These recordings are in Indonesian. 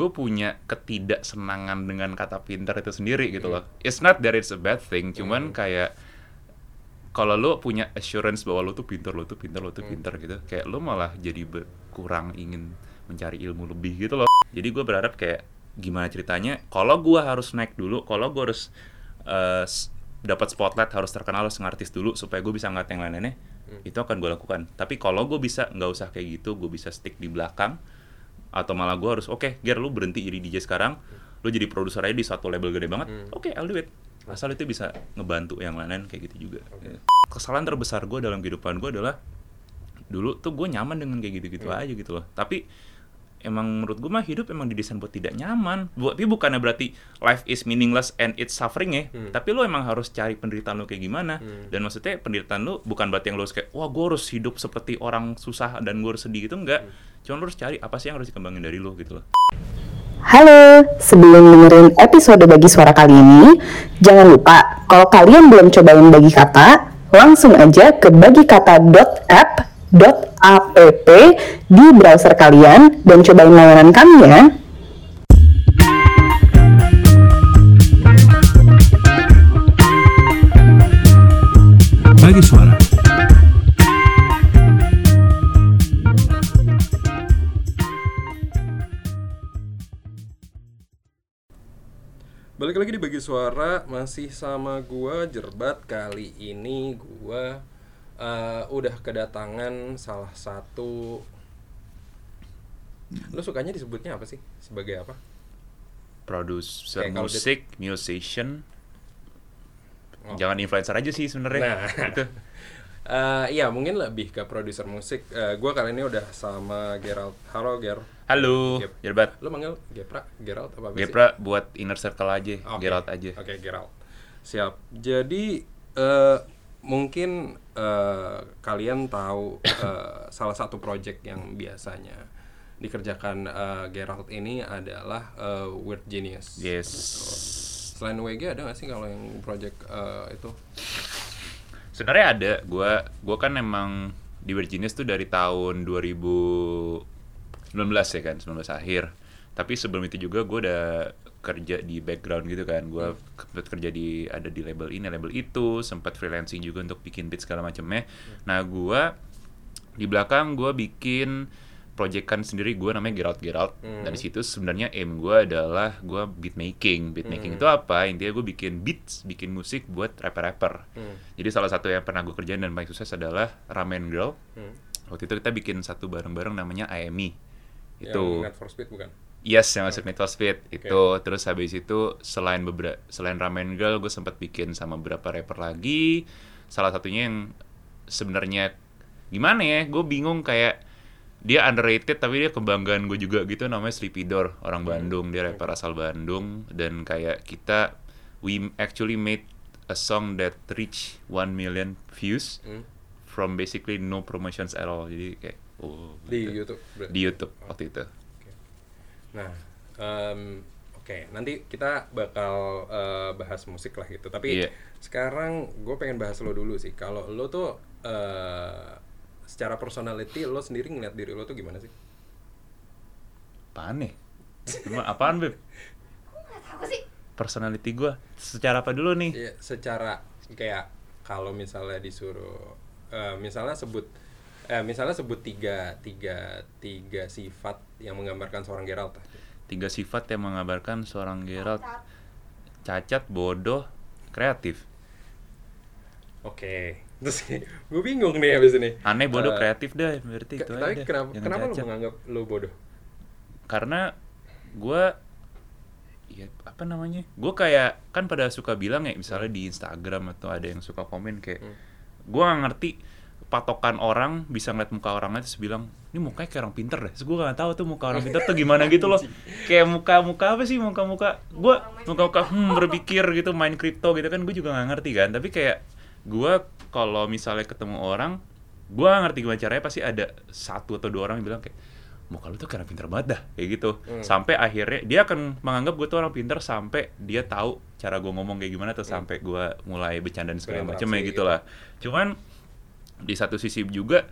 gue punya ketidaksenangan dengan kata pinter itu sendiri gitu loh. It's not that it's a bad thing, cuman kayak kalau lo punya assurance bahwa lo tuh pinter, lo tuh pinter, lo tuh pinter gitu, kayak lo malah jadi berkurang ingin mencari ilmu lebih gitu loh. Jadi gue berharap kayak gimana ceritanya, kalau gue harus naik dulu, kalau gue harus s- dapat spotlight, harus terkenal, harus ngartis dulu supaya gue bisa ngeliat yang lain-lainnya, itu akan gue lakukan. Tapi kalau gue bisa nggak usah kayak gitu, gue bisa stick di belakang, atau malah gue harus oke, Ger lu berhenti jadi DJ sekarang, lu jadi produser aja di satu label gede banget, oke, I'll do it. Asal itu bisa ngebantu yang lain-lain kayak gitu juga. Ya. Kesalahan terbesar gue dalam kehidupan gue adalah dulu tuh gue nyaman dengan kayak gitu-gitu aja gitu loh. Tapi emang menurut gue mah hidup emang didesain buat tidak nyaman. Buat tapi bukannya berarti life is meaningless and it's suffering ya. Tapi lo emang harus cari penderitaan lo kayak gimana. Dan maksudnya penderitaan lo bukan berarti yang lo harus kayak wah gue harus hidup seperti orang susah dan gue harus sedih gitu enggak. Cuma lo harus cari apa sih yang harus dikembangin dari lo gitu loh. Halo, sebelum dengerin episode bagi suara kali ini, jangan lupa kalau kalian belum cobain bagi kata, langsung aja ke bagikata.app.app di browser kalian dan cobain layanan kami ya. Bagi suara. Balik lagi di bagi suara masih sama gua Jerbat kali ini gua eh, udah kedatangan salah satu Lu sukanya disebutnya apa sih? Sebagai apa? Producer Kayak kalau di- musik, musician, Oh. jangan influencer aja sih sebenarnya. Nah. Gitu. Eh, iya mungkin lebih ke produser musik. Eh, gua kali ini udah sama Gerald. Halo Ger. Halo, Gep. Jerbat. Lu manggil Gepra, Gerald apa apa sih? Gepra buat inner circle aja, Oke. Geralt aja. Oke, Gerald. Siap. Jadi eh, mungkin eh, kalian tahu eh, salah satu project yang biasanya dikerjakan eh, Gerald ini adalah eh, Weird Genius. Yes. Selain WG ada nggak sih kalau yang project eh, itu? Sebenarnya ada. Gua gua kan emang di Virginius tuh dari tahun 2019 ya kan, 19 akhir. Tapi sebelum itu juga gue udah kerja di background gitu kan. Gue sempet kerja di ada di label ini, label itu, sempat freelancing juga untuk bikin beat segala macamnya. Nah, gua di belakang gue bikin proyekan sendiri gue namanya Geralt Geralt dari situ sebenarnya aim gue adalah gue beat making. Beat making itu apa? Intinya gue bikin beats bikin musik buat rapper rapper jadi salah satu yang pernah gue kerjain dan paling sukses adalah Ramen Girl Hmm. waktu itu kita bikin satu bareng bareng namanya Yang itu. Need for Speed bukan? Yes, yang masuk Need for Speed itu. Terus habis itu selain beberapa selain Ramen Girl, gue sempat bikin sama beberapa rapper lagi. Salah satunya yang sebenarnya gimana ya? Gue bingung kayak dia underrated tapi dia kebanggaan gue juga gitu namanya Sleepy Door orang Bandung dia rapper asal Bandung dan kayak kita we actually made a song that reach 1 million views Hmm. from basically no promotions at all jadi kayak oh Di gitu. YouTube. di YouTube waktu itu Nah, em, oke, nanti kita bakal eh, bahas musik lah gitu. Tapi Iya. sekarang gue pengen bahas lo dulu sih. Kalau lo tuh eh, secara personality lo sendiri ngeliat diri lo tuh gimana sih? apaan nih apaan beb Apa sih? personality gue secara apa dulu nih Iya, secara kayak kalau misalnya disuruh, eh, misalnya sebut, eh, misalnya sebut tiga, tiga, tiga sifat yang menggambarkan seorang Geralt. tiga sifat yang mengabarkan seorang Geralt Cacat. bodoh kreatif Oke, terus gue bingung nih habis ini. aneh bodoh Eh, kreatif dah berarti itu tapi aja kenapa Jangan kenapa lu cacat. menganggap lu bodoh? karena gue ya apa namanya gue kayak kan pada suka bilang ya misalnya di Instagram atau ada yang suka komen kayak Hmm. gue gak ngerti patokan orang bisa ngeliat muka orang aja terus bilang ini mukanya kayak orang pinter deh. Terus gue gak tahu tuh muka orang pinter tuh gimana gitu loh. Kayak muka muka apa sih? Muka muka gue muka muka hmm berpikir gitu main kripto gitu kan gue juga gak ngerti kan. Tapi kayak gue kalau misalnya ketemu orang gue gak ngerti gimana caranya pasti ada satu atau dua orang yang bilang kayak muka lu tuh kayak orang pinter banget dah kayak gitu. Hmm. sampai akhirnya dia akan menganggap gue tuh orang pinter sampai dia tahu cara gue ngomong kayak gimana tuh sampai gue mulai bercanda dan segala macam ya gitu. gitu. lah. Cuman di satu sisi juga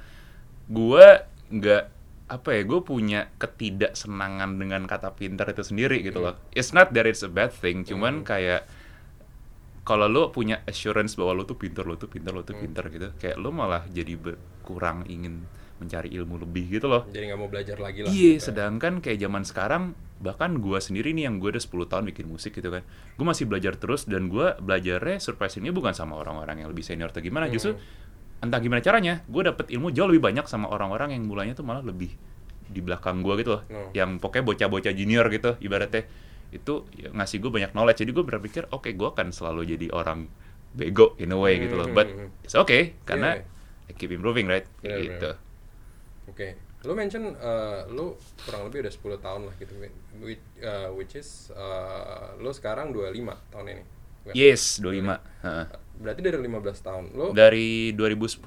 gue nggak apa ya gue punya ketidaksenangan dengan kata pintar itu sendiri gitu Hmm. loh it's not that it's a bad thing cuman kayak kalau lo punya assurance bahwa lo tuh pintar lo tuh pintar lo tuh Hmm. pintar gitu kayak lo malah jadi berkurang ingin mencari ilmu lebih gitu loh jadi nggak mau belajar lagi lah Iya, gitu. sedangkan kayak zaman sekarang bahkan gua sendiri nih yang gue udah 10 tahun bikin musik gitu kan. Gue masih belajar terus dan gua belajarnya surprisingnya bukan sama orang-orang yang lebih senior atau gimana, justru entah gimana caranya, gue dapet ilmu jauh lebih banyak sama orang-orang yang mulanya tuh malah lebih di belakang gua gitu loh. Oh. Yang pokoknya bocah-bocah junior gitu ibaratnya itu ya, ngasih gue banyak knowledge. Jadi gue berpikir, oke gue akan selalu jadi orang bego in a way gitu loh. But Hmm. it's okay karena Iya. I keep improving right Bener, gitu. Oke, lu mention uh, lu kurang lebih udah 10 tahun lah gitu, which, uh, which is uh, lu sekarang 25 tahun ini. Bukan? Yes, 25. Heeh. Berarti dari 15 tahun. Lu dari 2010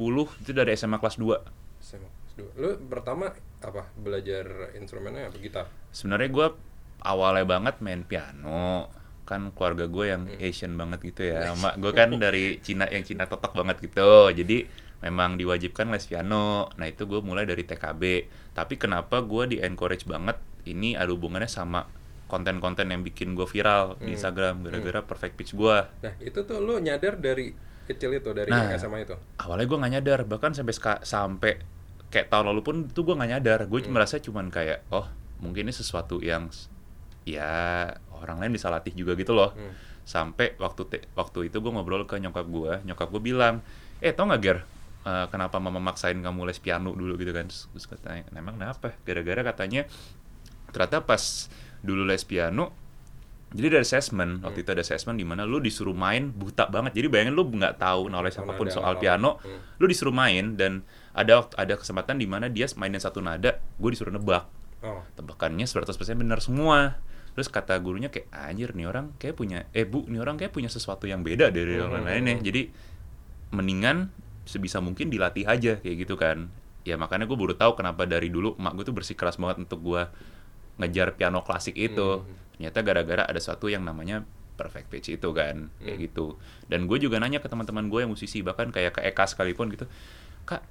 itu dari SMA kelas 2 SMA kelas dua. Lu pertama apa? Belajar instrumennya apa? Gitar. sebenarnya gue awalnya banget main piano kan keluarga gue yang Hmm. Asian banget gitu ya mak gue kan dari Cina yang Cina totok banget gitu jadi memang diwajibkan les piano nah itu gue mulai dari TKB tapi kenapa gue di encourage banget ini ada hubungannya sama konten-konten yang bikin gue viral Hmm. di Instagram gara-gara perfect pitch gue Nah, itu tuh lu nyadar dari kecil itu dari Nah. SMA itu. awalnya gue nggak nyadar bahkan sampai sampai kayak tahun lalu pun tuh gue nggak nyadar gue Hmm. merasa cuman kayak oh mungkin ini sesuatu yang ya orang lain bisa latih juga gitu loh Hmm. sampai waktu te- waktu itu gue ngobrol ke nyokap gue nyokap gue bilang eh tau nggak ger Eh, kenapa mama maksain kamu les piano dulu gitu kan terus, terus katanya emang kenapa gara-gara katanya ternyata pas dulu les piano. Jadi ada assessment. Waktu itu ada assessment di mana lu disuruh main buta banget. Jadi bayangin lu nggak tahu knowledge Tahu apa pun soal apa. piano. Hmm. lu disuruh main dan ada ada kesempatan di mana dia mainin satu nada gue disuruh nebak. Oh. tebakannya 100% benar semua. Terus kata gurunya kayak anjir nih orang kayak punya eh bu nih orang kayak punya sesuatu yang beda dari Hmm, orang hmm, lainnya hmm. jadi mendingan sebisa mungkin dilatih aja kayak gitu kan. Ya makanya gue baru tahu kenapa dari dulu emak gue tuh bersikeras banget untuk gue ngejar piano klasik itu Hmm. ternyata gara-gara ada sesuatu yang namanya perfect pitch itu kan kayak Hmm. gitu dan gue juga nanya ke teman-teman gue yang musisi bahkan kayak ke Eka sekalipun gitu kak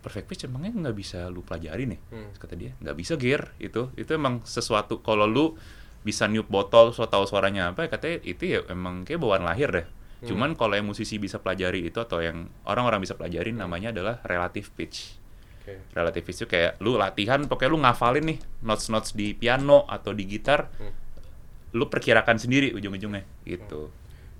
perfect pitch emangnya nggak bisa lu pelajari nih Hmm. Terus kata dia nggak bisa gear itu itu emang sesuatu kalau lu bisa niup botol so tahu suaranya apa katanya itu ya emang kayak bawaan lahir deh Hmm. cuman kalau yang musisi bisa pelajari itu atau yang orang-orang bisa pelajari Hmm. namanya adalah relative pitch Oke. relative pitch itu kayak lu latihan pokoknya lu ngafalin nih notes notes di piano atau di gitar Hmm. lu perkirakan sendiri ujung-ujungnya gitu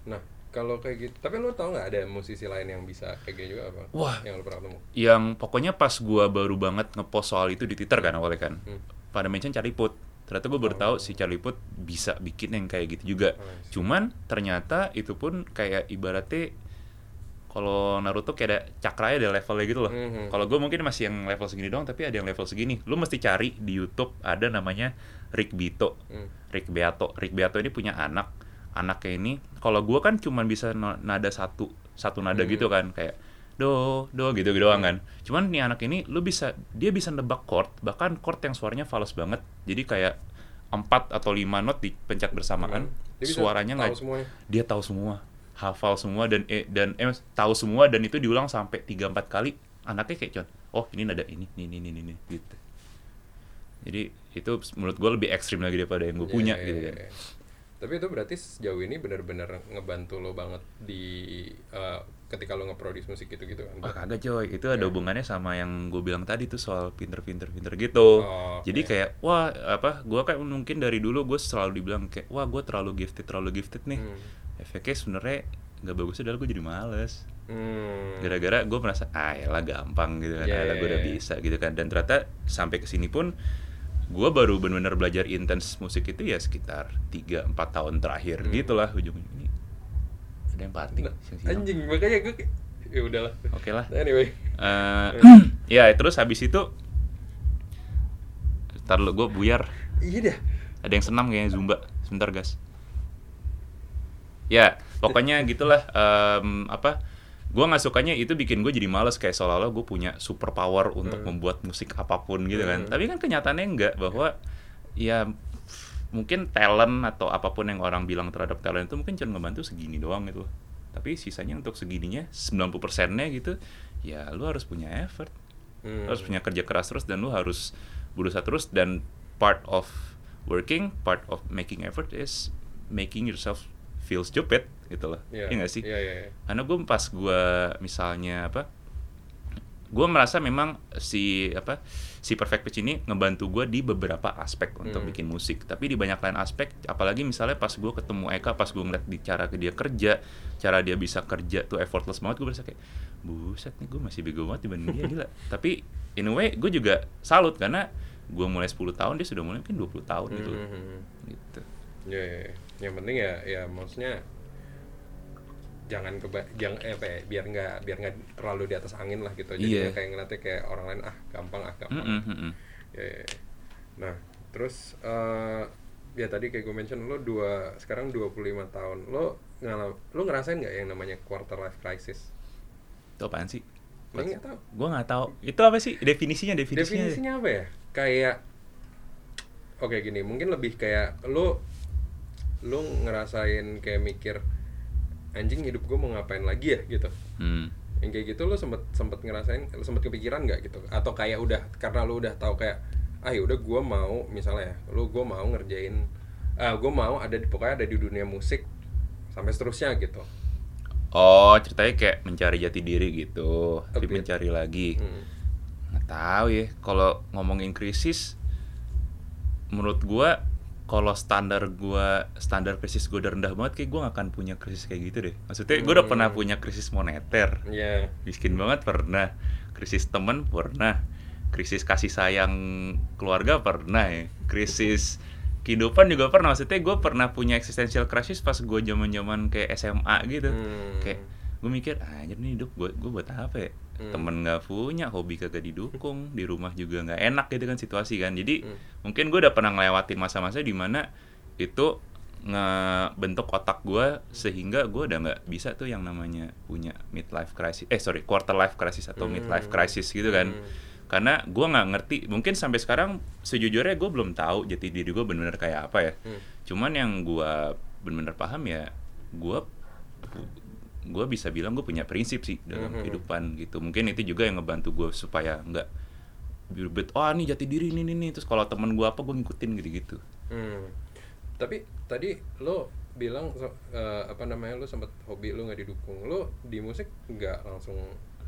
Nah, kalau kayak gitu, tapi lu tau nggak ada musisi lain yang bisa kayak gitu juga apa? Wah. Yang lu pernah ketemu? yang pokoknya pas gua baru banget ngepost soal itu di Twitter kan awalnya kan Hmm. pada mention Charlie Puth ternyata gue baru Oh. tahu si Charlie Puth bisa bikin yang kayak gitu juga Oh, cuman ternyata itu pun kayak ibaratnya kalau Naruto kayak ada cakranya ada levelnya gitu loh. Mhm. kalau gue mungkin masih yang level segini doang tapi ada yang level segini. Lu mesti cari di YouTube ada namanya Rick Bito. Hmm. Rick Beato. Rick Beato ini punya anak. Anaknya ini kalau gua kan cuman bisa nada satu satu nada Hmm. gitu kan kayak do do gitu gitu doang kan. Cuman nih anak ini lu bisa dia bisa nebak chord bahkan chord yang suaranya fals banget. Jadi kayak empat atau lima not dipencet bersamaan. Hmm. Dia suaranya nggak dia tahu semua hafal semua dan eh, dan eh, tahu semua dan itu diulang sampai 3 4 kali anaknya kayak cuman oh ini nada ini ini ini ini gitu jadi itu menurut gue lebih ekstrim lagi daripada yang gue Iya, punya iya, gitu iya, kan iya. Tapi itu berarti sejauh ini benar-benar ngebantu lo banget di eh, ketika lo nge-produce musik gitu-gitu kan. Wah kagak coy, itu ada hubungannya sama yang gue bilang tadi tuh soal pinter-pinter pinter gitu. Oh, Jadi oke. kayak wah apa, gue kayak mungkin dari dulu gue selalu dibilang kayak wah gue terlalu gifted terlalu gifted nih. Hmm. Efeknya sebenarnya nggak bagus adalah gue jadi males. Hmm. Gara-gara gue merasa ah lah gampang gitu kan, Iya, yeah, gue udah bisa gitu kan. Dan ternyata sampai ke sini pun gue baru benar-benar belajar intens musik itu ya sekitar 3-4 tahun terakhir Hmm. gitulah ujungnya ini ada yang pating Nah, anjing makanya gue ya udahlah. Oke lah. Anyway. Eh, ya terus habis itu Ntar lu gue buyar Iya dah. Ada yang senam kayaknya Zumba Sebentar guys Ya pokoknya gitulah em, Apa Gue nggak sukanya itu bikin gue jadi males Kayak seolah-olah gue punya super power Untuk Hmm. membuat musik apa pun gitu kan Hmm. Tapi kan kenyataannya enggak Bahwa ya mungkin talent atau apa pun yang orang bilang terhadap talent itu mungkin cuma ngebantu segini doang gitu tapi sisanya untuk segininya 90% nya gitu ya lu harus punya effort Hmm. Lu harus punya kerja keras terus dan lu harus berusaha terus dan part of working part of making effort is making yourself feel stupid gitu loh Iya. Iya nggak sih Iya, iya, iya. karena gue pas gue misalnya apa gue merasa memang si apa si perfect pitch ini ngebantu gue di beberapa aspek untuk Hmm. bikin musik tapi di banyak lain aspek apalagi misalnya pas gue ketemu Eka pas gue ngeliat di cara dia kerja cara dia bisa kerja tuh effortless banget gue berasa kayak buset nih gue masih bego banget dibanding dia gila tapi in a way gue juga salut karena gue mulai 10 tahun dia sudah mulai mungkin 20 tahun gitu loh. Mhm. gitu Iya, iya, iya. Yang penting ya, ya maksudnya jangan keba jangan eh, apa ya, biar nggak biar nggak terlalu di atas angin lah gitu. Jadi Iya. kayak ngeliatnya kayak orang lain ah gampang ah gampang. Mm-mm, mm-mm. Ya, ya, ya. Nah, terus eh ya tadi kayak gue mention lo dua sekarang 25 tahun. Lo ngalam lo ngerasain nggak yang namanya quarter life crisis? itu apaan sih Lo nggak tahu. gue nggak tahu itu apa sih definisinya definisinya Definisinya apa ya? Kayak Oke gini, mungkin lebih kayak lo lo ngerasain kayak mikir anjing hidup gue mau ngapain lagi ya gitu. Hmm. Yang kayak gitu lo sempet sempet ngerasain, sempet kepikiran nggak gitu? Atau kayak udah karena lo udah tahu kayak ah ya udah gue mau misalnya ya, lo gue mau ngerjain ah gue mau ada di pokoknya ada di dunia musik sampai seterusnya gitu. Oh, ceritanya kayak mencari jati diri gitu, tapi Tapi- mencari lagi. Hmm. Nggak tahu ya, kalau ngomongin krisis, menurut gua kalau standar gua standar krisis gua udah rendah banget kayak gua nggak akan punya krisis kayak gitu deh. Maksudnya gua udah Hmm. pernah punya krisis moneter, Iya. miskin banget pernah, krisis temen pernah, krisis kasih sayang keluarga pernah ya, krisis kehidupan juga pernah. Maksudnya gue pernah punya existential crisis pas gue zaman zaman kayak SMA gitu, Hmm. kayak gue mikir anjir nih hidup gue gue buat apa ya Hmm. temen nggak punya hobi kagak didukung di rumah juga nggak enak gitu kan situasi kan jadi Hmm. mungkin gue udah pernah ngelewatin masa-masa di mana itu ngebentuk otak gue sehingga gue udah nggak bisa tuh yang namanya punya midlife crisis eh sorry quarter life crisis atau midlife Hmm. crisis gitu kan Hmm. karena gue nggak ngerti mungkin sampai sekarang sejujurnya gue belum tahu jati diri gue bener-bener kayak apa ya Hmm. cuman yang gue bener-bener paham ya gue gue bisa bilang gue punya prinsip sih dalam Mhm. kehidupan gitu mungkin itu juga yang ngebantu gue supaya nggak berbet oh ini jati diri ini nih terus kalau temen gue apa gue ngikutin gitu-gitu Hmm. Tapi tadi lo bilang eh, apa namanya lo sempat hobi lo nggak didukung. Lo di musik nggak langsung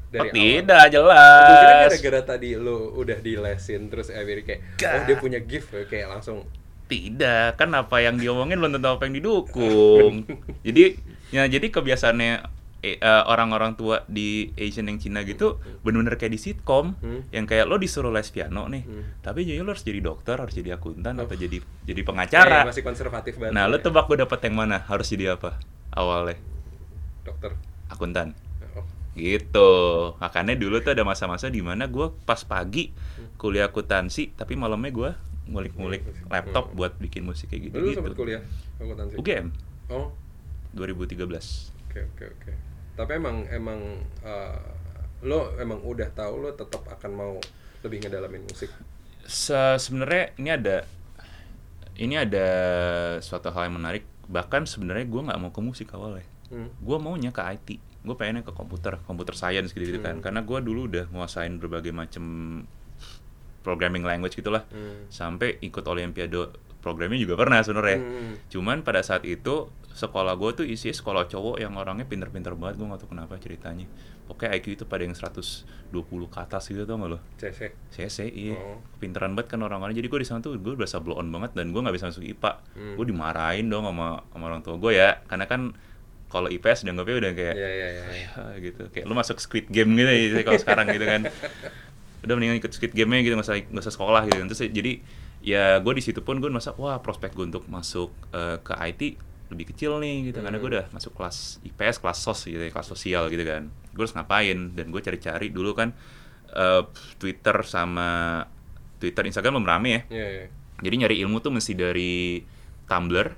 dari oh, awal. tidak kira jelas gara-gara tadi lo udah dilesin terus akhirnya kayak oh dia punya gift kayak langsung tidak kan apa yang diomongin belum tentu apa yang didukung jadi ya jadi kebiasaannya eh, eh, orang-orang tua di Asian yang Cina gitu bener-bener kayak di sitkom Hmm. yang kayak lo disuruh les piano nih Hmm. tapi jadi lo harus jadi dokter harus jadi akuntan Oh. atau jadi jadi pengacara masih konservatif banget. nah lo ya. tebak gue dapet yang mana harus jadi apa awalnya dokter. akuntan Oh. gitu makanya dulu tuh ada masa-masa di mana gue pas pagi kuliah akuntansi tapi malamnya gue ngulik-ngulik laptop Hmm. buat bikin musik kayak gitu Lo gitu kuliah akuntansi? UGM Oh, 2013 oke oke oke. Tapi emang emang eh, lo emang udah tahu lo tetap akan mau lebih ngedalamin musik. Se- sebenarnya ini ada ini ada suatu hal yang menarik bahkan sebenarnya gue nggak mau ke musik awalnya Hmm. gue maunya ke IT gue pengennya ke komputer komputer science gitu gitu kan Hmm. karena gue dulu udah nguasain berbagai macam programming language gitulah Hmm. sampai ikut olimpiade programming juga pernah sebenarnya Hmm. cuman pada saat itu sekolah gue tuh isi sekolah cowok yang orangnya pinter-pinter banget gue gak tahu kenapa ceritanya pokoknya IQ itu pada yang 120 ke atas gitu tau gak lo CC. CC iya Oh. pinteran banget kan orang-orang jadi gue di sana tuh gue berasa blow on banget dan gue nggak bisa masuk IPA Hmm. gue dimarahin dong sama sama orang tua gue ya karena kan kalau IPS dianggapnya udah kayak Iya iya iya. iya. "Ah," gitu kayak lu masuk Squid Game gitu ya kalau sekarang gitu kan udah mendingan ikut Squid Game-nya gitu nggak usah nggak usah sekolah gitu kan terus jadi ya gue di situ pun gue merasa wah prospek gue untuk masuk eh, ke IT lebih kecil nih gitu. Karena gue Hmm. udah masuk kelas IPS kelas sos gitu ya, kelas sosial gitu kan. Gue harus ngapain? Dan gue cari-cari dulu kan eh, Twitter sama Twitter Instagram belum rame ya. Iya iya. jadi nyari ilmu tuh mesti dari Tumblr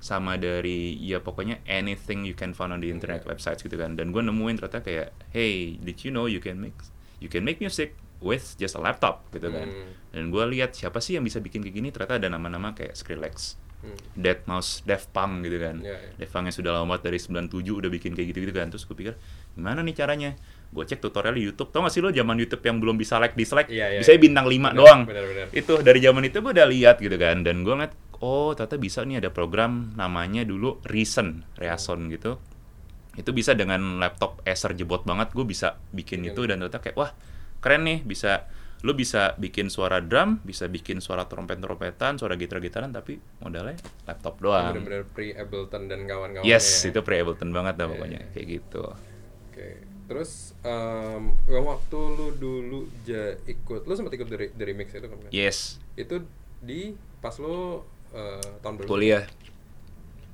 sama dari ya pokoknya anything you can find on the internet websites gitu kan. Dan gue nemuin ternyata kayak hey did you know you can make you can make music with just a laptop gitu kan Hmm. dan gue lihat siapa sih yang bisa bikin kayak gini ternyata ada nama-nama kayak Skrillex Dead Mouse Def Punk gitu kan. Iya, iya. Def Punk yang sudah lama dari 97 udah bikin kayak gitu-gitu kan. Terus gue pikir gimana nih caranya? Gue cek tutorial di YouTube. Tau gak sih lo zaman YouTube yang belum bisa like dislike, Iya, iya, bisa iya. bintang 5 Benar, doang. benar, benar. Itu dari zaman itu gue udah lihat gitu kan. Dan gue ngeliat, oh ternyata bisa nih ada program namanya dulu Reason, Reason gitu. Itu bisa dengan laptop Acer jebot banget, gue bisa bikin Bikin. itu dan ternyata kayak wah keren nih bisa lu bisa bikin suara drum, bisa bikin suara trompet-trompetan, suara gitar-gitaran tapi modalnya laptop doang. Bener-bener pre Ableton dan kawan-kawannya. Yes, ya. itu pre Ableton banget dah Iya, pokoknya iya. kayak gitu. Oke. Terus em, yang waktu lu dulu ja ikut, lu sempat ikut dari dari mix itu kan? Yes, Itu di pas lu eh, tahun berapa? kuliah.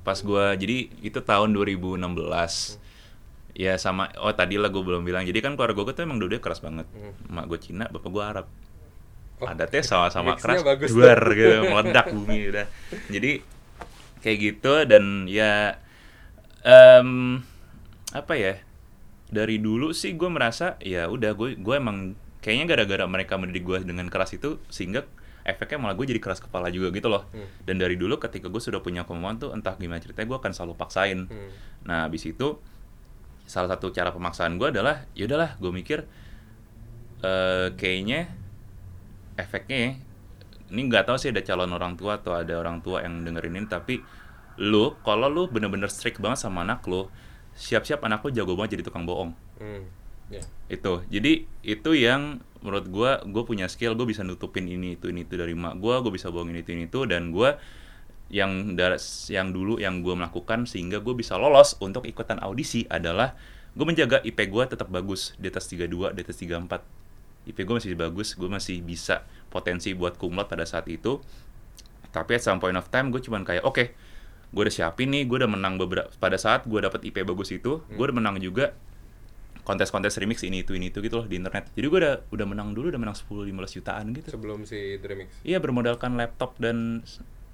Pas gua jadi itu tahun 2016. Ya sama oh tadi lah gue belum bilang. Jadi kan keluarga gue tuh emang dua keras banget. Hmm. Emak gue Cina, bapak gue Arab. Oh, Adatnya sama-sama keras, duar gitu, meledak bumi udah. Jadi kayak gitu dan ya em apa ya? Dari dulu sih gue merasa ya udah gue gue emang kayaknya gara-gara mereka mendidik gue dengan keras itu sehingga efeknya malah gue jadi keras kepala juga gitu loh. Hmm. Dan dari dulu ketika gue sudah punya kemampuan tuh entah gimana ceritanya gue akan selalu paksain. Hmm. Nah, habis itu salah satu cara pemaksaan gue adalah ya udahlah gue mikir eh kayaknya efeknya ya, ini nggak tahu sih ada calon orang tua atau ada orang tua yang dengerin ini tapi lu kalau lu bener-bener strict banget sama anak lu siap-siap anak lu jago banget jadi tukang bohong Hmm. Ya. itu jadi itu yang menurut gua gue punya skill gue bisa nutupin ini itu ini itu dari mak gua gue bisa bohongin itu ini itu dan gua yang yang dulu yang gue melakukan sehingga gue bisa lolos untuk ikutan audisi adalah gue menjaga IP gue tetap bagus di atas 32 di atas 34 IP gue masih bagus gue masih bisa potensi buat kumlot pada saat itu. Tapi at some point of time gue cuman kayak oke gue udah siapin nih gue udah menang beberapa pada saat gue dapet IP bagus itu gue udah menang juga kontes-kontes remix ini itu ini itu gitu loh di internet. Jadi gue udah udah menang dulu udah menang 10 15 jutaan gitu. Sebelum si Dremix. Iya bermodalkan laptop dan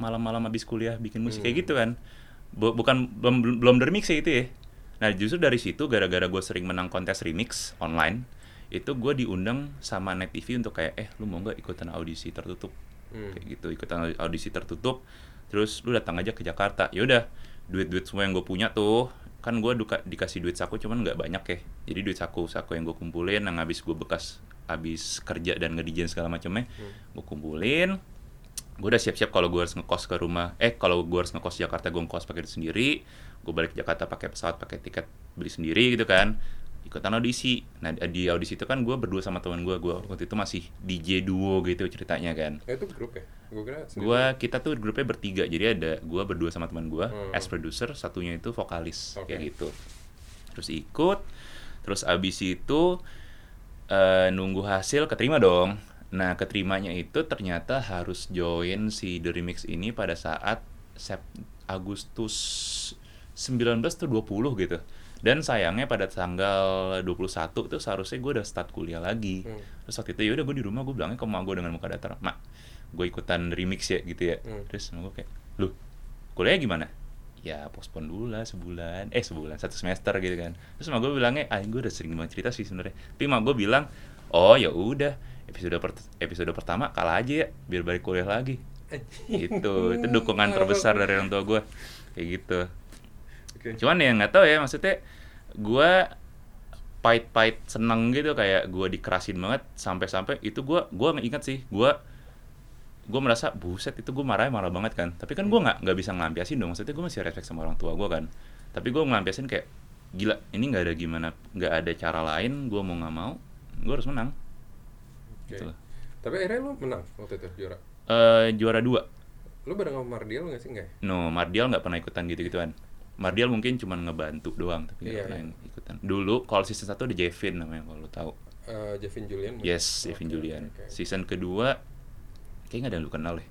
malam-malam habis kuliah bikin musik Hmm. kayak gitu kan. Bu- bukan belum belum- belum dari mix ya itu ya. Nah justru dari situ gara-gara gue sering menang kontes remix online itu gue diundang sama Net TV untuk kayak eh lu mau nggak ikutan audisi tertutup Hmm. kayak gitu ikutan audisi tertutup terus lu datang aja ke Jakarta ya udah duit-duit semua yang gue punya tuh kan gue duka dikasih duit saku cuman nggak banyak ya jadi duit saku saku yang gue kumpulin yang habis gue bekas habis kerja dan ngedijen segala macamnya gue kumpulin gue udah siap-siap kalau gue harus ngekos ke rumah eh kalau gue harus ngekos Jakarta gue ngekos pakai sendiri gue balik ke Jakarta pakai pesawat pakai tiket beli sendiri gitu kan ikutan audisi nah di audisi itu kan gue berdua sama teman gue gue waktu itu masih DJ duo gitu ceritanya kan Eh, itu grup ya? Gue kira. Gua kita tuh grupnya bertiga, jadi ada gua berdua sama teman gua Hmm. as producer, satunya itu vokalis Oke. kayak gitu. Terus ikut, terus abis itu eh, nunggu hasil keterima dong. Nah keterimanya itu ternyata harus join si The Remix ini pada saat Sep Agustus 19 atau 20 gitu. Dan sayangnya pada tanggal 21 tuh seharusnya gue udah start kuliah lagi. Hmm. Terus waktu itu ya udah gue di rumah gue bilangnya ke emak gue dengan muka datar, mak gue ikutan remix ya gitu ya. Hmm. Terus emak gue kayak, lu kuliah gimana? Ya pospon dulu lah sebulan, eh sebulan satu semester gitu kan. Terus emak gue bilangnya, ah gue udah sering banget cerita sih sebenarnya. Tapi emak gue bilang, oh ya udah episode per- episode pertama kalah aja ya, biar balik kuliah lagi. gitu, itu dukungan terbesar dari orang tua gue kayak gitu. Oke. Cuman ya nggak tahu ya maksudnya gue pahit-pahit seneng gitu kayak gue dikerasin banget sampai-sampai itu gue gue ingat sih gue gue merasa buset itu gue marah marah banget kan. Tapi kan gue nggak nggak bisa ngelampiasin dong maksudnya gue masih respect sama orang tua gue kan. Tapi gue ngelampiasin kayak gila ini nggak ada gimana nggak ada cara lain gue mau nggak mau gue harus menang Gitu. Tapi akhirnya lu menang waktu itu juara. Eh, juara dua Lu bareng sama Mardial nggak sih nggak? ya? no Mardial nggak pernah ikutan gitu gituan Mardial mungkin cuma ngebantu doang tapi nggak Iya, pernah yang ikutan dulu kalau season satu ada Jevin namanya kalau lo tahu Eh, Jevin Julian. mungkin? Yes, Devin Oke, Julian. oke. Season kedua kayaknya ada yang lu kenal deh.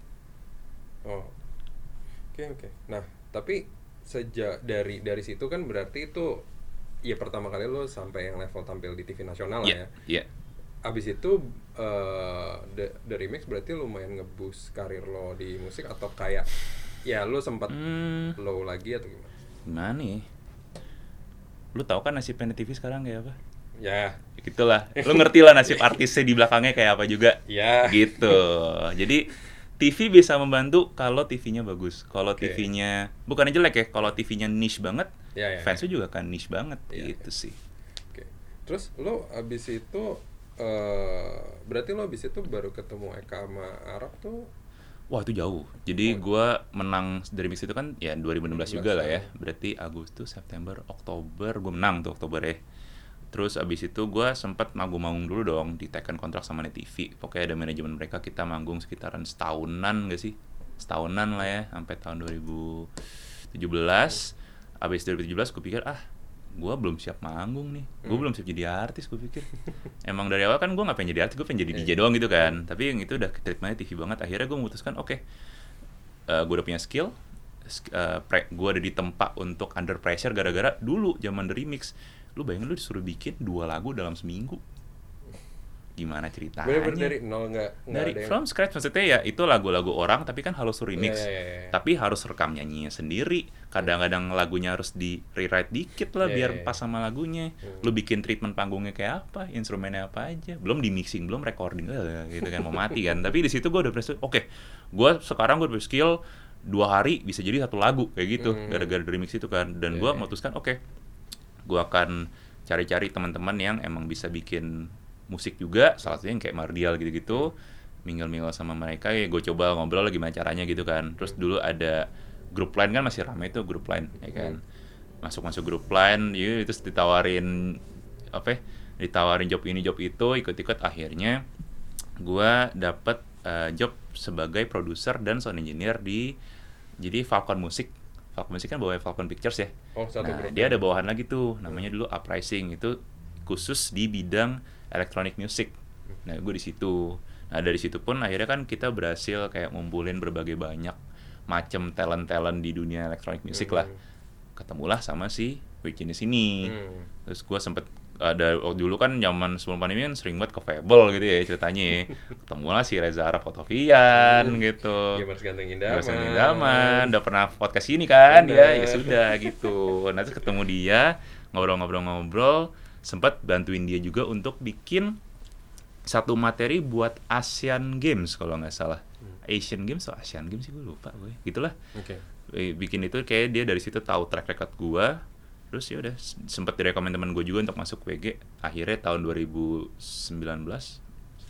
Oh. Oke oke. Nah tapi sejak dari dari situ kan berarti itu ya pertama kali lo sampai yang level tampil di TV nasional lah Iya, ya. iya. Abis itu eh the, the remix berarti lumayan ngeboost karir lo di musik atau kayak ya lo sempat Hmm, low lagi atau gimana? gimana nih? Lu tahu kan nasib TV sekarang kayak apa? Ya, Ya Gitulah. Lu ngerti lah nasib artisnya di belakangnya kayak apa juga. ya. Gitu. Jadi TV bisa membantu kalau TV-nya bagus. Kalau Oke. TV-nya bukannya jelek ya, kalau TV-nya niche banget, Ya, ya, fansnya juga kan niche banget Iya, gitu sih. Oke. Terus lo abis itu eh berarti lo abis itu baru ketemu Eka sama Arab tuh Wah itu jauh. Jadi gua menang dari mix itu kan ya 2016 juga lah ya. Berarti Agustus, September, Oktober gua menang tuh Oktober ya. Terus abis itu gua sempat manggung-manggung dulu dong di tekan kontrak sama Net TV. Pokoknya ada manajemen mereka kita manggung sekitaran setahunan gak sih? Setahunan lah ya sampai tahun 2017. Abis 2017 gue pikir ah gua belum siap manggung nih. Gue belum siap jadi artis gue pikir. Emang dari awal kan gue gak pengen jadi artis, gue pengen jadi DJ doang gitu kan. Tapi yang itu udah treatmentnya TV banget. Akhirnya gue memutuskan oke, eh gue udah punya skill, sk- eh, gue ada di tempat untuk under pressure gara-gara dulu zaman The Remix. Lu bayangin lu disuruh bikin dua lagu dalam seminggu. Gimana ceritanya? bener-bener dari nol nggak dari ada yang from scratch maksudnya ya itu lagu-lagu orang tapi kan harus remix Iya, iya, iya, iya. tapi harus rekam nyanyinya sendiri kadang-kadang lagunya harus di rewrite dikit lah Iya, biar iya, iya. pas sama lagunya lu bikin treatment panggungnya kayak apa instrumennya apa aja belum di mixing belum recording eh, gitu kan mau mati kan tapi di situ gue udah berhasil oke gue sekarang gue udah skill dua hari bisa jadi satu lagu kayak gitu Hmm. gara-gara dari remix itu kan dan Iya, gue iya. memutuskan oke gue akan cari-cari teman-teman yang emang bisa bikin musik juga salah satunya yang kayak Mardial gitu-gitu minggal-minggal sama mereka ya gue coba ngobrol gimana caranya gitu kan. Terus dulu ada grup line kan masih ramai tuh grup line ya kan. Masuk-masuk grup line ya terus ditawarin apa ya, ditawarin job ini job itu ikut-ikut akhirnya gua dapet eh, job sebagai produser dan sound engineer di jadi Falcon Music. Falcon Music kan bawa Falcon Pictures ya. Oh, satu nah, dia ya. ada bawahan lagi tuh namanya dulu Uprising. Itu khusus di bidang electronic music. Nah gue di situ. Nah dari situ pun akhirnya kan kita berhasil kayak ngumpulin berbagai banyak macam talent talent di dunia electronic music lah. Ketemulah sama si Virginia sini. Hmm. terus gue sempet ada oh, dulu kan zaman sebelum pandemi kan sering banget ke Fable gitu ya ceritanya ya. ketemulah si Reza Arab Fotovian gitu. Gamers Ganteng Indaman. Gamers Ganteng Indaman. Udah pernah podcast ini kan? Bener. dia ya sudah gitu. Nah terus ketemu dia ngobrol-ngobrol-ngobrol sempat bantuin dia juga untuk bikin satu materi buat Asian Games kalau nggak salah. Asian Games atau Asian Games sih gue lupa gue gitulah. Oke. Eh, bikin itu kayak dia dari situ tahu track record gua. Terus ya udah s- sempet direkomend teman gue juga untuk masuk WG akhirnya tahun 2019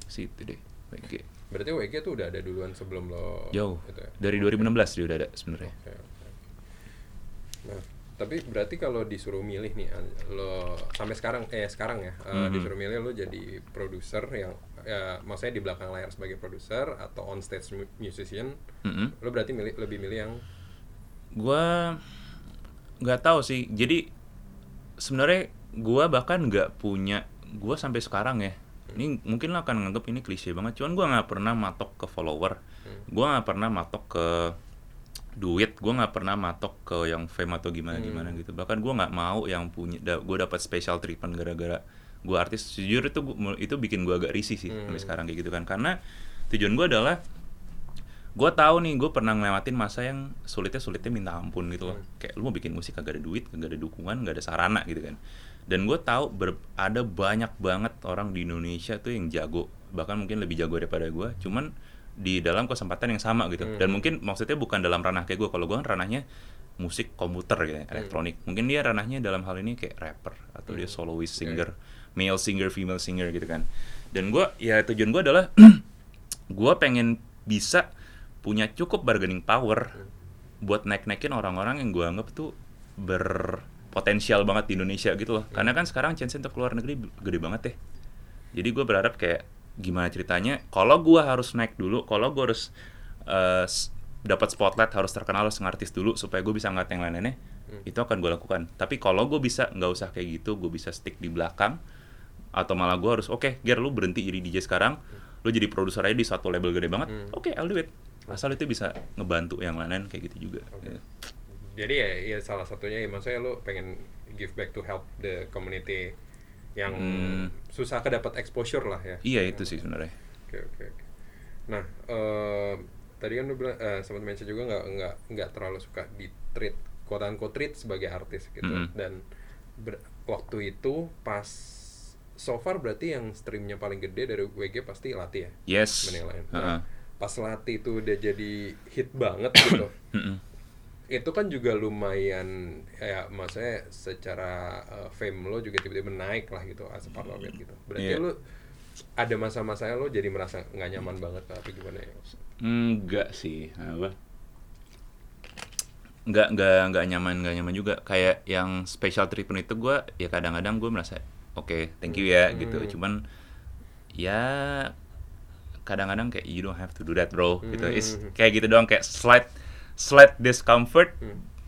sih itu deh WG Berarti WG tuh udah ada duluan sebelum lo jauh. itu ya? dari 2016 dia udah ada sebenarnya. Oke, oke. Nah, tapi berarti kalau disuruh milih nih an- lo sampai sekarang eh sekarang ya eh, Mhm. disuruh milih lo jadi produser yang ya, maksudnya di belakang layar sebagai produser atau on stage mu- musician, Mm-mm. lo berarti milih lebih milih yang? Gua nggak tahu sih. Jadi sebenarnya gua bahkan nggak punya gua sampai sekarang ya ini mungkin lo akan nganggap ini klise banget cuman gua nggak pernah matok ke follower. Gua nggak pernah matok ke duit gua nggak pernah matok ke yang fame atau gimana gimana gitu. Bahkan gua nggak mau yang punya da, gua dapat special treatment gara-gara gua artis. Jujur itu gua- itu bikin gua agak risih sih sampai sekarang kayak gitu kan. Karena tujuan gua adalah gue tahu nih gue pernah ngelewatin masa yang sulitnya sulitnya minta ampun gitu loh. Kayak lu mau bikin musik kagak ada duit kagak ada dukungan gak ada sarana gitu kan. Dan gue tahu ber- ada banyak banget orang di Indonesia tuh yang jago. Bahkan mungkin lebih jago daripada gue cuman di dalam kesempatan yang sama gitu. Dan mungkin maksudnya bukan dalam ranah kayak gue kalau gue kan ranahnya musik komputer gitu ya, elektronik. Mungkin dia ranahnya dalam hal ini kayak rapper atau dia soloist singer male singer female singer gitu kan. Dan gue ya tujuan gue adalah gue pengen bisa punya cukup bargaining power buat naik-naikin orang-orang yang gue anggap tuh berpotensial banget di Indonesia gitu loh. Karena kan sekarang chance untuk keluar negeri gede banget ya. Jadi gue berharap kayak gimana ceritanya kalau gue harus naik dulu, kalau gue harus s- dapat spotlight harus terkenal harus ngartis dulu supaya gue bisa ngeliat yang lain-lainnya itu akan gue lakukan. Tapi kalau gue bisa nggak usah kayak gitu gue bisa stick di belakang atau malah gue harus oke Ger lu berhenti jadi DJ sekarang lu jadi produser aja di satu label gede banget oke I'll do it. Asal itu bisa ngebantu yang lain kayak gitu juga. Ya. jadi ya, ya salah satunya ya maksudnya lo pengen give back to help the community yang Hmm. susah kedapat exposure lah ya. iya itu sih sebenarnya Oke oke oke. Nah, eh, tadi kan lu bilang eh, sempat mention juga nggak nggak nggak terlalu suka di treat quote unquote treat sebagai artis gitu. Mm-mm. Dan ber- waktu itu pas so far berarti yang streamnya paling gede dari WG pasti Lati ya. yes Bening lain. Ha-ha. Nah, pas latih itu udah jadi hit banget gitu. itu kan juga lumayan ya maksudnya secara uh, fame lo juga tiba-tiba naik lah gitu as a part of it gitu berarti Iya. lo ada masa-masanya lo jadi merasa nggak nyaman banget tapi gimana ya Enggak sih, apa? Enggak, enggak, enggak nyaman, enggak nyaman juga. Kayak yang special treatment itu gue, ya kadang-kadang gue merasa, oke, thank you ya, gitu. Cuman, ya kadang-kadang kayak you don't have to do that, bro. Gitu. It's kayak gitu doang, kayak slight, slight discomfort,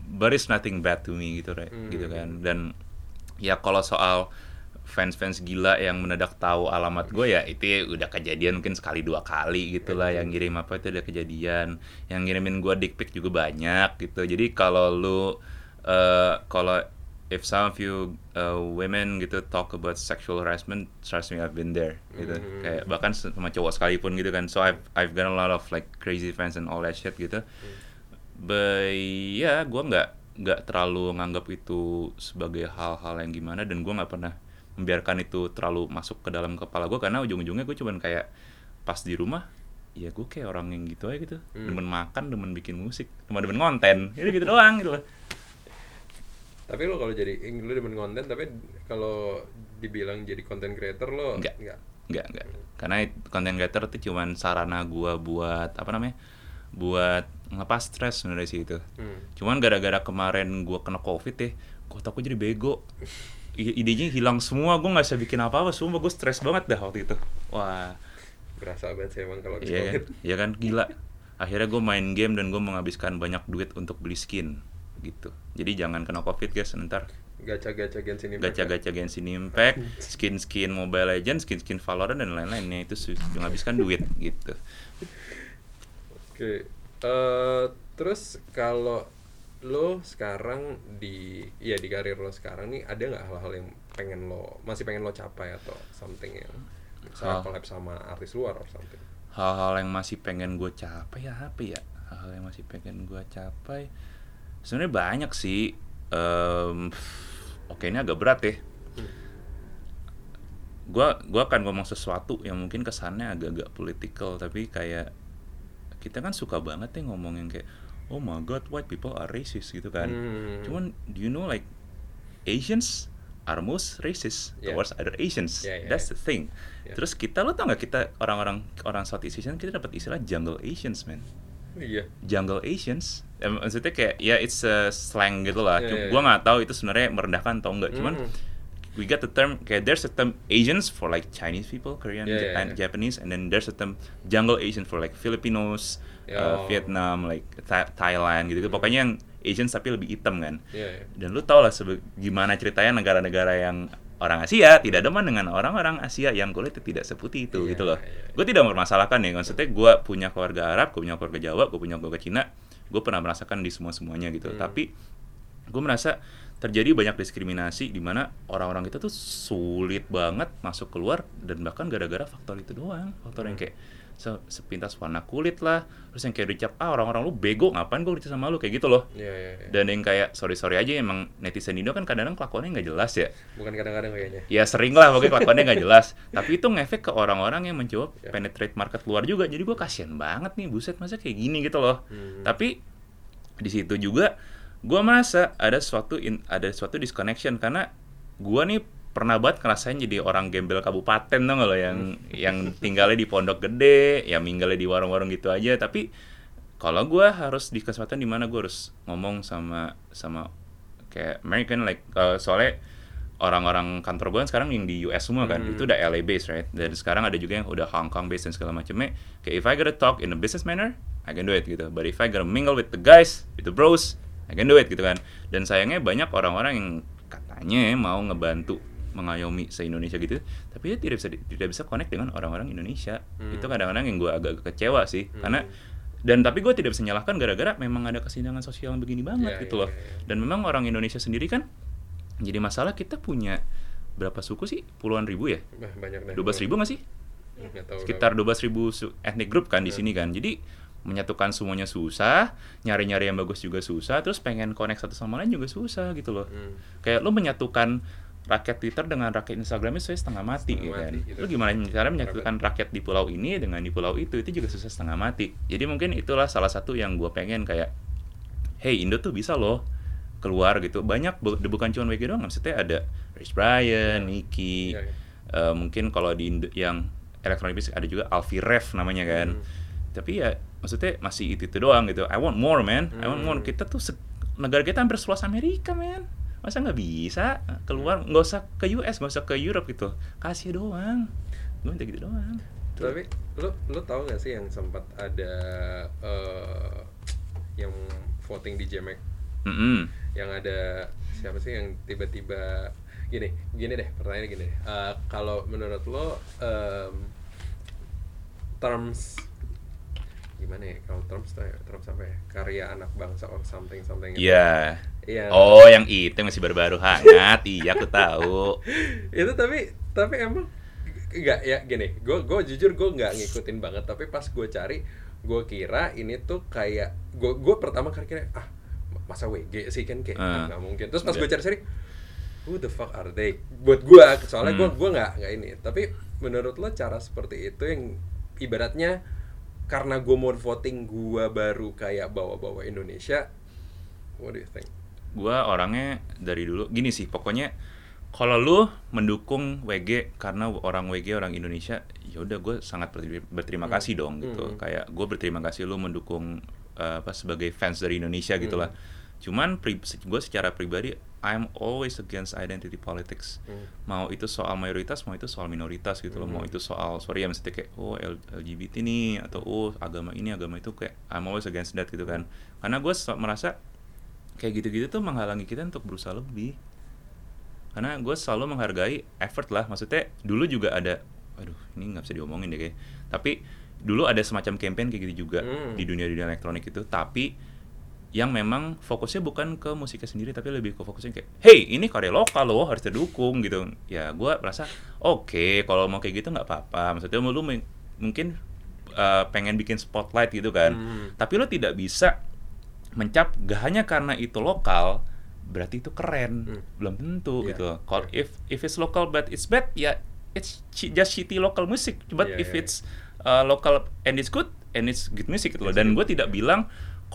but it's nothing bad to me, gitu, right? gitu kan. Dan ya kalau soal fans-fans gila yang mendadak tahu alamat gue ya itu udah kejadian mungkin sekali dua kali gitu lah. Yang ngirim apa itu udah kejadian. Yang ngirimin gue dick pic juga banyak gitu. Jadi kalau lu eh, kalau if some of you uh, women gitu talk about sexual harassment trust me I've been there gitu. Kayak bahkan sama cowok sekalipun gitu kan. So I've I've got a lot of like crazy fans and all that shit gitu but ya gue nggak nggak terlalu nganggap itu sebagai hal-hal yang gimana dan gue nggak pernah membiarkan itu terlalu masuk ke dalam kepala gue karena ujung-ujungnya gue cuman kayak pas di rumah ya gue kayak orang yang gitu aja gitu demen makan demen bikin musik cuma demen konten itu gitu doang gitu loh tapi lo kalau jadi lo demen konten tapi kalau dibilang jadi content creator lo Enggak. enggak Enggak, enggak. Karena konten creator itu cuman sarana gua buat apa namanya? Buat ngelepas stres sebenarnya sih itu. Hmm. Cuman gara-gara kemarin gua kena covid ya, kok aku jadi bego. I- idenya hilang semua, gua nggak bisa bikin apa-apa, semua gue stres banget dah waktu itu. Wah, berasa banget sih emang kalau iya kan, covid iya kan gila. Akhirnya gue main game dan gue menghabiskan banyak duit untuk beli skin gitu. Jadi jangan kena covid guys, ntar gacha-gacha Genshin Impact gacha-gacha Genshin Impact, skin-skin Mobile Legends, skin-skin Valorant dan lain-lainnya itu menghabiskan duit gitu. Oke, eh terus kalau lo sekarang di ya di karir lo sekarang nih ada nggak hal-hal yang pengen lo masih pengen lo capai atau something yang misalnya collab sama artis luar or something? Hal-hal yang masih pengen gue capai ya apa ya? Hal-hal yang masih pengen gue capai sebenarnya banyak sih. Em, Oke ini agak berat ya. Gua gua akan ngomong sesuatu yang mungkin kesannya agak-agak political tapi kayak kita kan suka banget ya ngomong yang kayak oh my god white people are racist gitu kan. Hmm. Cuman do you know like Asians are most racist Yeah. towards other Asians. Yeah, yeah, That's yeah. the thing. Yeah. Terus kita lo tau nggak kita orang-orang orang Southeast Asian kita dapat istilah jungle Asians man. Iya. Jungle Asians. Eh, maksudnya kayak ya it's a slang gitu lah. Yeah, Cuma yeah, gua yeah. nggak tahu itu sebenarnya merendahkan atau enggak. Cuman Mm. We got the term kayak there's a term Asians for like Chinese people, Korean, Yeah, yeah, Japan, yeah. Japanese, and then there's a term jungle Asian for like Filipinos, uh, Oh. Vietnam, like Tha- Thailand gitu. Pokoknya yang Asians tapi lebih hitam kan. Iya, iya. Dan lu tau lah gimana ceritanya negara-negara yang orang Asia tidak demen dengan orang-orang Asia yang kulitnya tidak seputih itu Iya, gitu loh. iya, iya. Gue tidak mempermasalahkan ya, maksudnya gue punya keluarga Arab, gue punya keluarga Jawa, gue punya keluarga Cina, gue pernah merasakan di semua semuanya gitu. Hmm. Tapi gue merasa terjadi banyak diskriminasi di mana orang-orang kita tuh sulit banget masuk keluar dan bahkan gara-gara faktor itu doang, faktor yang kayak se- sepintas warna kulit lah, terus yang kayak dicap ah orang-orang lu bego ngapain gue kerja sama lu kayak gitu loh. Iya, iya, iya. Dan yang kayak sorry sorry aja emang netizen Indo kan kadang-kadang kelakuannya nggak jelas ya. Bukan kadang-kadang kayaknya. Ya sering lah pokoknya kelakuannya nggak jelas. Tapi itu ngefek ke orang-orang yang mencoba Ya. penetrate market luar juga. Jadi gue kasihan banget nih buset masa kayak gini gitu loh. Hmm. Tapi di situ juga gue merasa ada suatu in- ada suatu disconnection karena gue nih pernah banget ngerasain jadi orang gembel kabupaten nggak lo? Yang yang tinggalnya di pondok gede, ya minggalnya di warung-warung gitu aja. Tapi kalau gue harus di kesempatan di mana gue harus ngomong sama sama kayak American like uh, soalnya orang-orang kantor gue kan sekarang yang di US semua kan itu udah LA based right? Dan sekarang ada juga yang udah Hong Kong based dan segala macamnya. Kayak if I gotta talk in a business manner I can do it gitu. But if I gotta mingle with the guys with the bros I can do it gitu kan. Dan sayangnya banyak orang-orang yang katanya mau ngebantu mengayomi se Indonesia gitu tapi dia tidak bisa tidak bisa connect dengan orang-orang Indonesia. Itu kadang-kadang yang gue agak kecewa sih karena dan tapi gue tidak bisa nyalahkan gara-gara memang ada kesenjangan sosial yang begini banget Iya, gitu iya, loh. iya. dan memang orang Indonesia sendiri kan jadi masalah kita punya berapa suku sih? Puluhan ribu ya? Banyak dua belas ribu nggak sih? Tahu sekitar 12.000 ribu ethnic group kan di sini kan. Jadi menyatukan semuanya susah nyari-nyari yang bagus juga susah terus pengen connect satu sama lain juga susah gitu loh Hmm. kayak lo menyatukan rakyat Twitter dengan rakyat Instagram itu setengah mati, Setengah ya kan. mati, gitu. Lu gimana cara menyatukan rakyat di pulau ini dengan di pulau itu itu juga susah setengah mati. Jadi mungkin itulah salah satu yang gue pengen kayak hey Indo tuh bisa loh keluar gitu. Banyak bu- bukan cuma WG doang, maksudnya ada Rich Brian, Nicky, Iya, iya. eh, mungkin kalau di Indo, yang elektronik ada juga Alfie Rev namanya kan. Hmm. Tapi ya maksudnya masih itu itu doang gitu. I want more man. I want more. Hmm. Kita tuh negara kita hampir seluas Amerika man. Masa nggak bisa keluar nggak usah ke US nggak usah ke Europe gitu. Kasih doang. Gue minta gitu doang. Tapi lu lu tahu gak sih yang sempat ada eh, yang voting di Jemek Mm-mm. yang ada siapa sih yang tiba-tiba gini gini deh pertanyaannya gini deh Eh, kalau menurut lo em, terms gimana ya kalau ya, terms apa ya karya anak bangsa or something something gitu. Iya. Iya. Oh, yang itu masih baru-baru hangat. iya, aku tahu. itu tapi tapi emang nggak ya gini gue gue jujur gue nggak ngikutin banget tapi pas gue cari gue kira ini tuh kayak gue gue pertama kali kira ah masa WG sih kan kayak Ah. nggak mungkin terus pas gue Nggak. cari-cari who the fuck are they buat gue soalnya gue Hmm. gue nggak nggak ini tapi menurut lo cara seperti itu yang ibaratnya karena gue mau voting gue baru kayak bawa-bawa Indonesia what do you think Gua orangnya dari dulu gini sih, pokoknya kalau lu mendukung WG karena orang WG orang Indonesia, ya udah gue sangat berterima, Hmm. kasih dong gitu. Hmm. Kayak gue berterima kasih lu mendukung eh, apa sebagai fans dari Indonesia Hmm. lah. Cuman gue secara pribadi I'm always against identity politics. Hmm. Mau itu soal mayoritas, mau itu soal minoritas gitu loh. Mau Hmm. itu soal sorry ya maksudnya kayak oh LGBT nih atau oh agama ini agama itu kayak I'm always against that gitu kan. Karena gue merasa kayak gitu-gitu tuh menghalangi kita untuk berusaha lebih karena gue selalu menghargai effort lah maksudnya dulu juga ada aduh ini nggak bisa diomongin deh kayak tapi dulu ada semacam campaign kayak gitu juga Hmm. di dunia dunia elektronik itu tapi yang memang fokusnya bukan ke musiknya sendiri tapi lebih ke fokusnya kayak hey ini karya lokal loh harus didukung gitu. Ya gue merasa oke kalau mau kayak gitu nggak apa-apa. Maksudnya lu mung- mungkin uh, pengen bikin spotlight gitu kan. Hmm. tapi lo tidak bisa mencap gak hanya karena itu lokal berarti itu keren. Hmm. belum tentu Iya, gitu. Kalau iya. if if it's local but it's bad ya it's chi- just shitty local music. But Iya, if iya, it's uh, local and it's good and it's good music gitu loh. It's dan good, gue tidak iya. bilang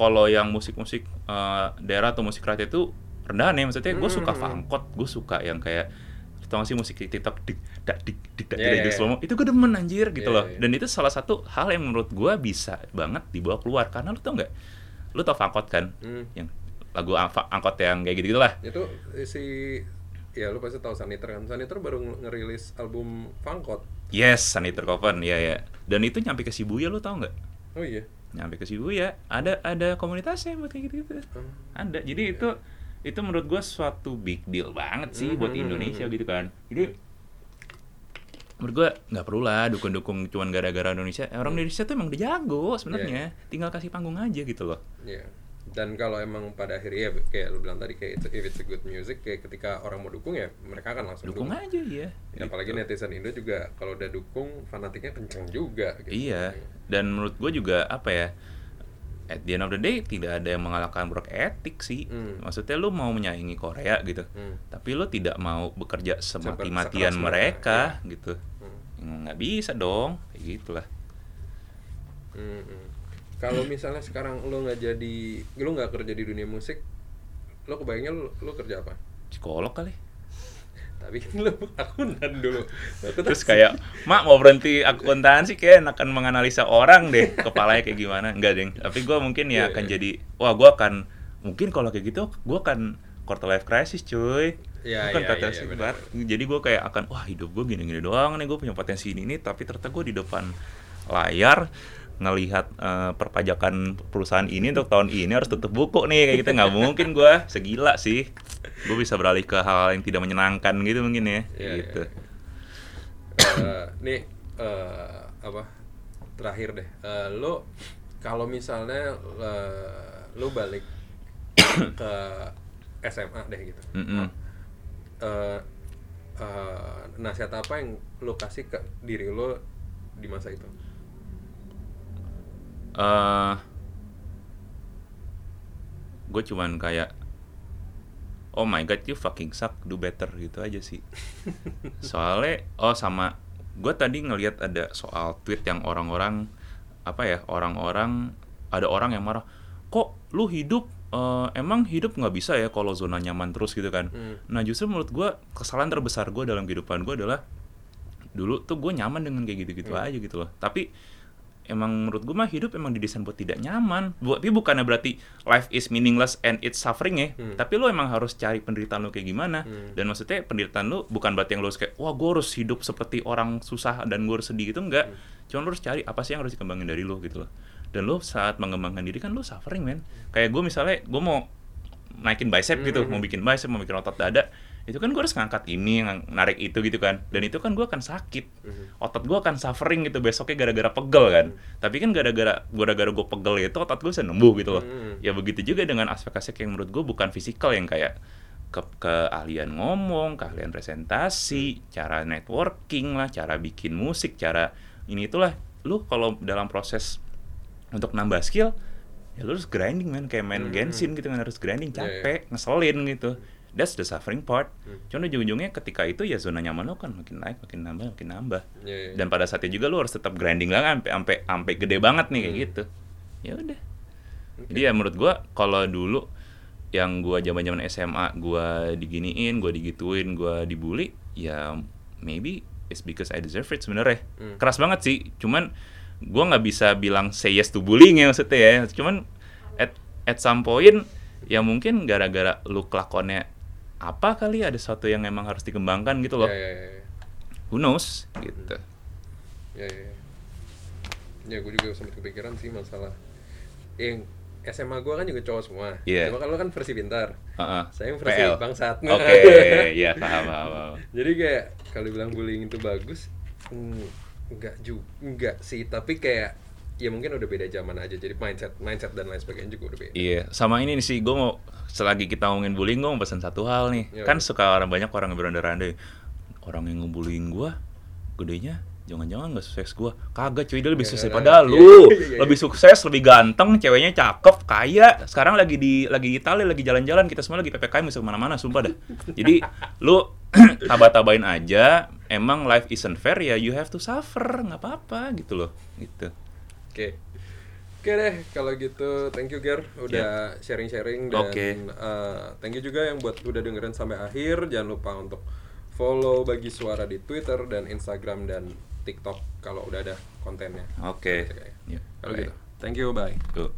kalau yang musik-musik uh, daerah atau musik rakyat itu rendahan ya maksudnya gue suka Hmm. fangkot gue suka yang kayak tau gak sih musik TikTok dik dak dik dik dak dik iya, slow mo itu gue demen anjir gitu Iya, loh. iya. dan itu salah satu hal yang menurut gue bisa banget dibawa keluar. Karena lu tau nggak lu tau fangkot kan? Hmm. yang lagu angkot yang kayak gitu gitulah itu si ya lu pasti tahu Saniter kan? Saniter baru ng- ngerilis album Fangkot. Yes Saniter Coven. Ya ya dan itu nyampe ke Shibuya lu tau nggak? Oh iya nyampe ke Shibuya ada ada komunitasnya buat kayak gitu gitu Hmm. ada jadi itu itu menurut gue suatu big deal banget sih buat Mhm. Indonesia gitu kan. Jadi menurut gue nggak perlu lah dukung-dukung cuman gara-gara Indonesia. Orang Indonesia tuh emang udah jago sebenarnya. Tinggal kasih panggung aja gitu loh. Iya. Dan kalau emang pada akhirnya ya, kayak lu bilang tadi kayak it's- if it's a good music kayak ketika orang mau dukung ya mereka akan langsung dukung aja ya Ya, apalagi netizen Indo juga kalau udah dukung fanatiknya kenceng juga gitu. Iya, dan menurut gue juga apa ya? At the end of the day tidak ada yang mengalahkan work ethic sih. Hmm. Maksudnya lu mau menyaingi Korea gitu, Hmm. tapi lu tidak mau bekerja semati-matian mereka mereka, gitu. Hmm. Nggak bisa dong, kayak gitulah. Hmm, hmm. Kalau misalnya sekarang lu nggak jadi lu nggak kerja di dunia musik, lu kebayangnya lu, lu kerja apa? Psikolog kali. Tapi kan lu akuntan dulu. Terus kayak, mak mau berhenti akuntansi kayak akan menganalisa orang deh, kepalanya kayak gimana? Enggak deh. Tapi gue mungkin ya Iya, akan iya. jadi, wah gue akan mungkin kalau kayak gitu, gue akan quarter life crisis cuy. Iya, Bukan iya, iya, life iya, banget. Jadi gue kayak akan, wah hidup gue gini-gini doang nih, gue punya potensi ini, ini tapi ternyata gue di depan layar ngelihat eh, perpajakan perusahaan ini untuk tahun ini harus tutup buku nih kayak gitu. Nggak mungkin gue segila sih. Gue bisa beralih ke hal yang tidak menyenangkan gitu mungkin ya Iya, gitu. iya, Eh, nih eh, apa terakhir deh. Eh, lo kalau misalnya eh, lo balik ke SMA deh gitu. Mm-mm. Eh, eh, nasihat apa yang lo kasih ke diri lo di masa itu eh gue cuman kayak oh my god you fucking suck do better gitu aja sih. Soalnya oh sama gue tadi ngelihat ada soal tweet yang orang-orang apa ya orang-orang ada orang yang marah kok lu hidup eh, emang hidup nggak bisa ya kalau zona nyaman terus? Gitu kan. Nah justru menurut gue kesalahan terbesar gue dalam kehidupan gue adalah dulu tuh gue nyaman dengan kayak gitu-gitu aja gitu loh. Tapi emang menurut gue mah hidup emang didesain buat tidak nyaman. Buat tapi bukannya berarti life is meaningless and it's suffering ya. Tapi lo emang harus cari penderitaan lo kayak gimana. Dan maksudnya penderitaan lo bukan berarti yang lo harus kayak wah gue harus hidup seperti orang susah dan gue harus sedih gitu enggak. Cuma lo harus cari apa sih yang harus dikembangin dari lo gitu loh. Dan lo saat mengembangkan diri kan lo suffering men. Kayak gue misalnya gue mau naikin bicep gitu. Mau bikin bicep mau bikin otot dada itu kan gue harus ngangkat ini narik itu gitu kan. Dan itu kan gue akan sakit. Otot gue akan suffering gitu besoknya gara-gara pegel kan. Tapi kan gara-gara gara-gara gue pegel itu otot gue bisa nembuh gitu loh. Ya begitu juga dengan aspek-aspek yang menurut gue bukan fisikal yang kayak ke keahlian ngomong keahlian presentasi cara networking lah cara bikin musik cara ini itulah. Lu kalau dalam proses untuk nambah skill ya lu harus grinding man kayak main Genshin gitu kan harus grinding Iya, iya. capek ngeselin gitu that's the suffering part. Cuman ujung-ujungnya ketika itu ya zona nyaman lo kan makin naik makin nambah makin nambah. Iya, iya. dan pada saatnya juga lo harus tetap grinding lah sampai sampai sampai gede banget nih Hmm. kayak gitu. Ya udah. Jadi ya menurut gua kalau dulu yang gua zaman-zaman SMA gua diginiin gua digituin gua dibully ya maybe it's because I deserve it sebenarnya. Hmm. keras banget sih. Cuman gua nggak bisa bilang say yes to bullying ya maksudnya ya. Cuman at at some point ya mungkin gara-gara lu kelakonnya apa kali ada sesuatu yang emang harus dikembangkan gitu loh Ya, ya, ya, ya. who knows gitu Ya, ya, ya. Ya, gue juga sempat kepikiran sih masalah yang SMA gue kan juga cowok semua. Iya. Cuma kalau kan versi pintar. Heeh. Saya yang versi PL. bangsat. Oke, ya paham, paham, paham. Jadi kayak kalau bilang bullying itu bagus, enggak juga, enggak sih. Tapi kayak ya mungkin udah beda zaman aja. Jadi mindset, mindset dan lain sebagainya juga udah beda. Iya, sama ini nih sih, gue mau selagi kita ngomongin bullying, gue mau pesan satu hal nih. Iya. Kan suka orang banyak orang yang berandai-andai, orang yang ngebullying gue, gedenya jangan-jangan gak sukses gue. Kagak cuy, dia lebih Iya, sukses iya, pada iya, lu. iya, iya, iya. Lebih sukses, lebih ganteng, ceweknya cakep, kaya. Sekarang lagi di lagi Italia, lagi jalan-jalan, kita semua lagi PPKM bisa ke mana-mana, sumpah dah. Jadi lu tabah-tabahin aja, emang life isn't fair ya, you have to suffer, nggak apa-apa gitu loh, gitu. Oke. Oke deh, kalau gitu thank you Ger udah sharing-sharing dan Oke. eh, thank you juga yang buat udah dengerin sampai akhir. Jangan lupa untuk follow bagi suara di Twitter dan Instagram dan TikTok kalau udah ada kontennya. Oke. Oke. Yuk, Kalau bye. gitu. Thank you, bye. Tuh.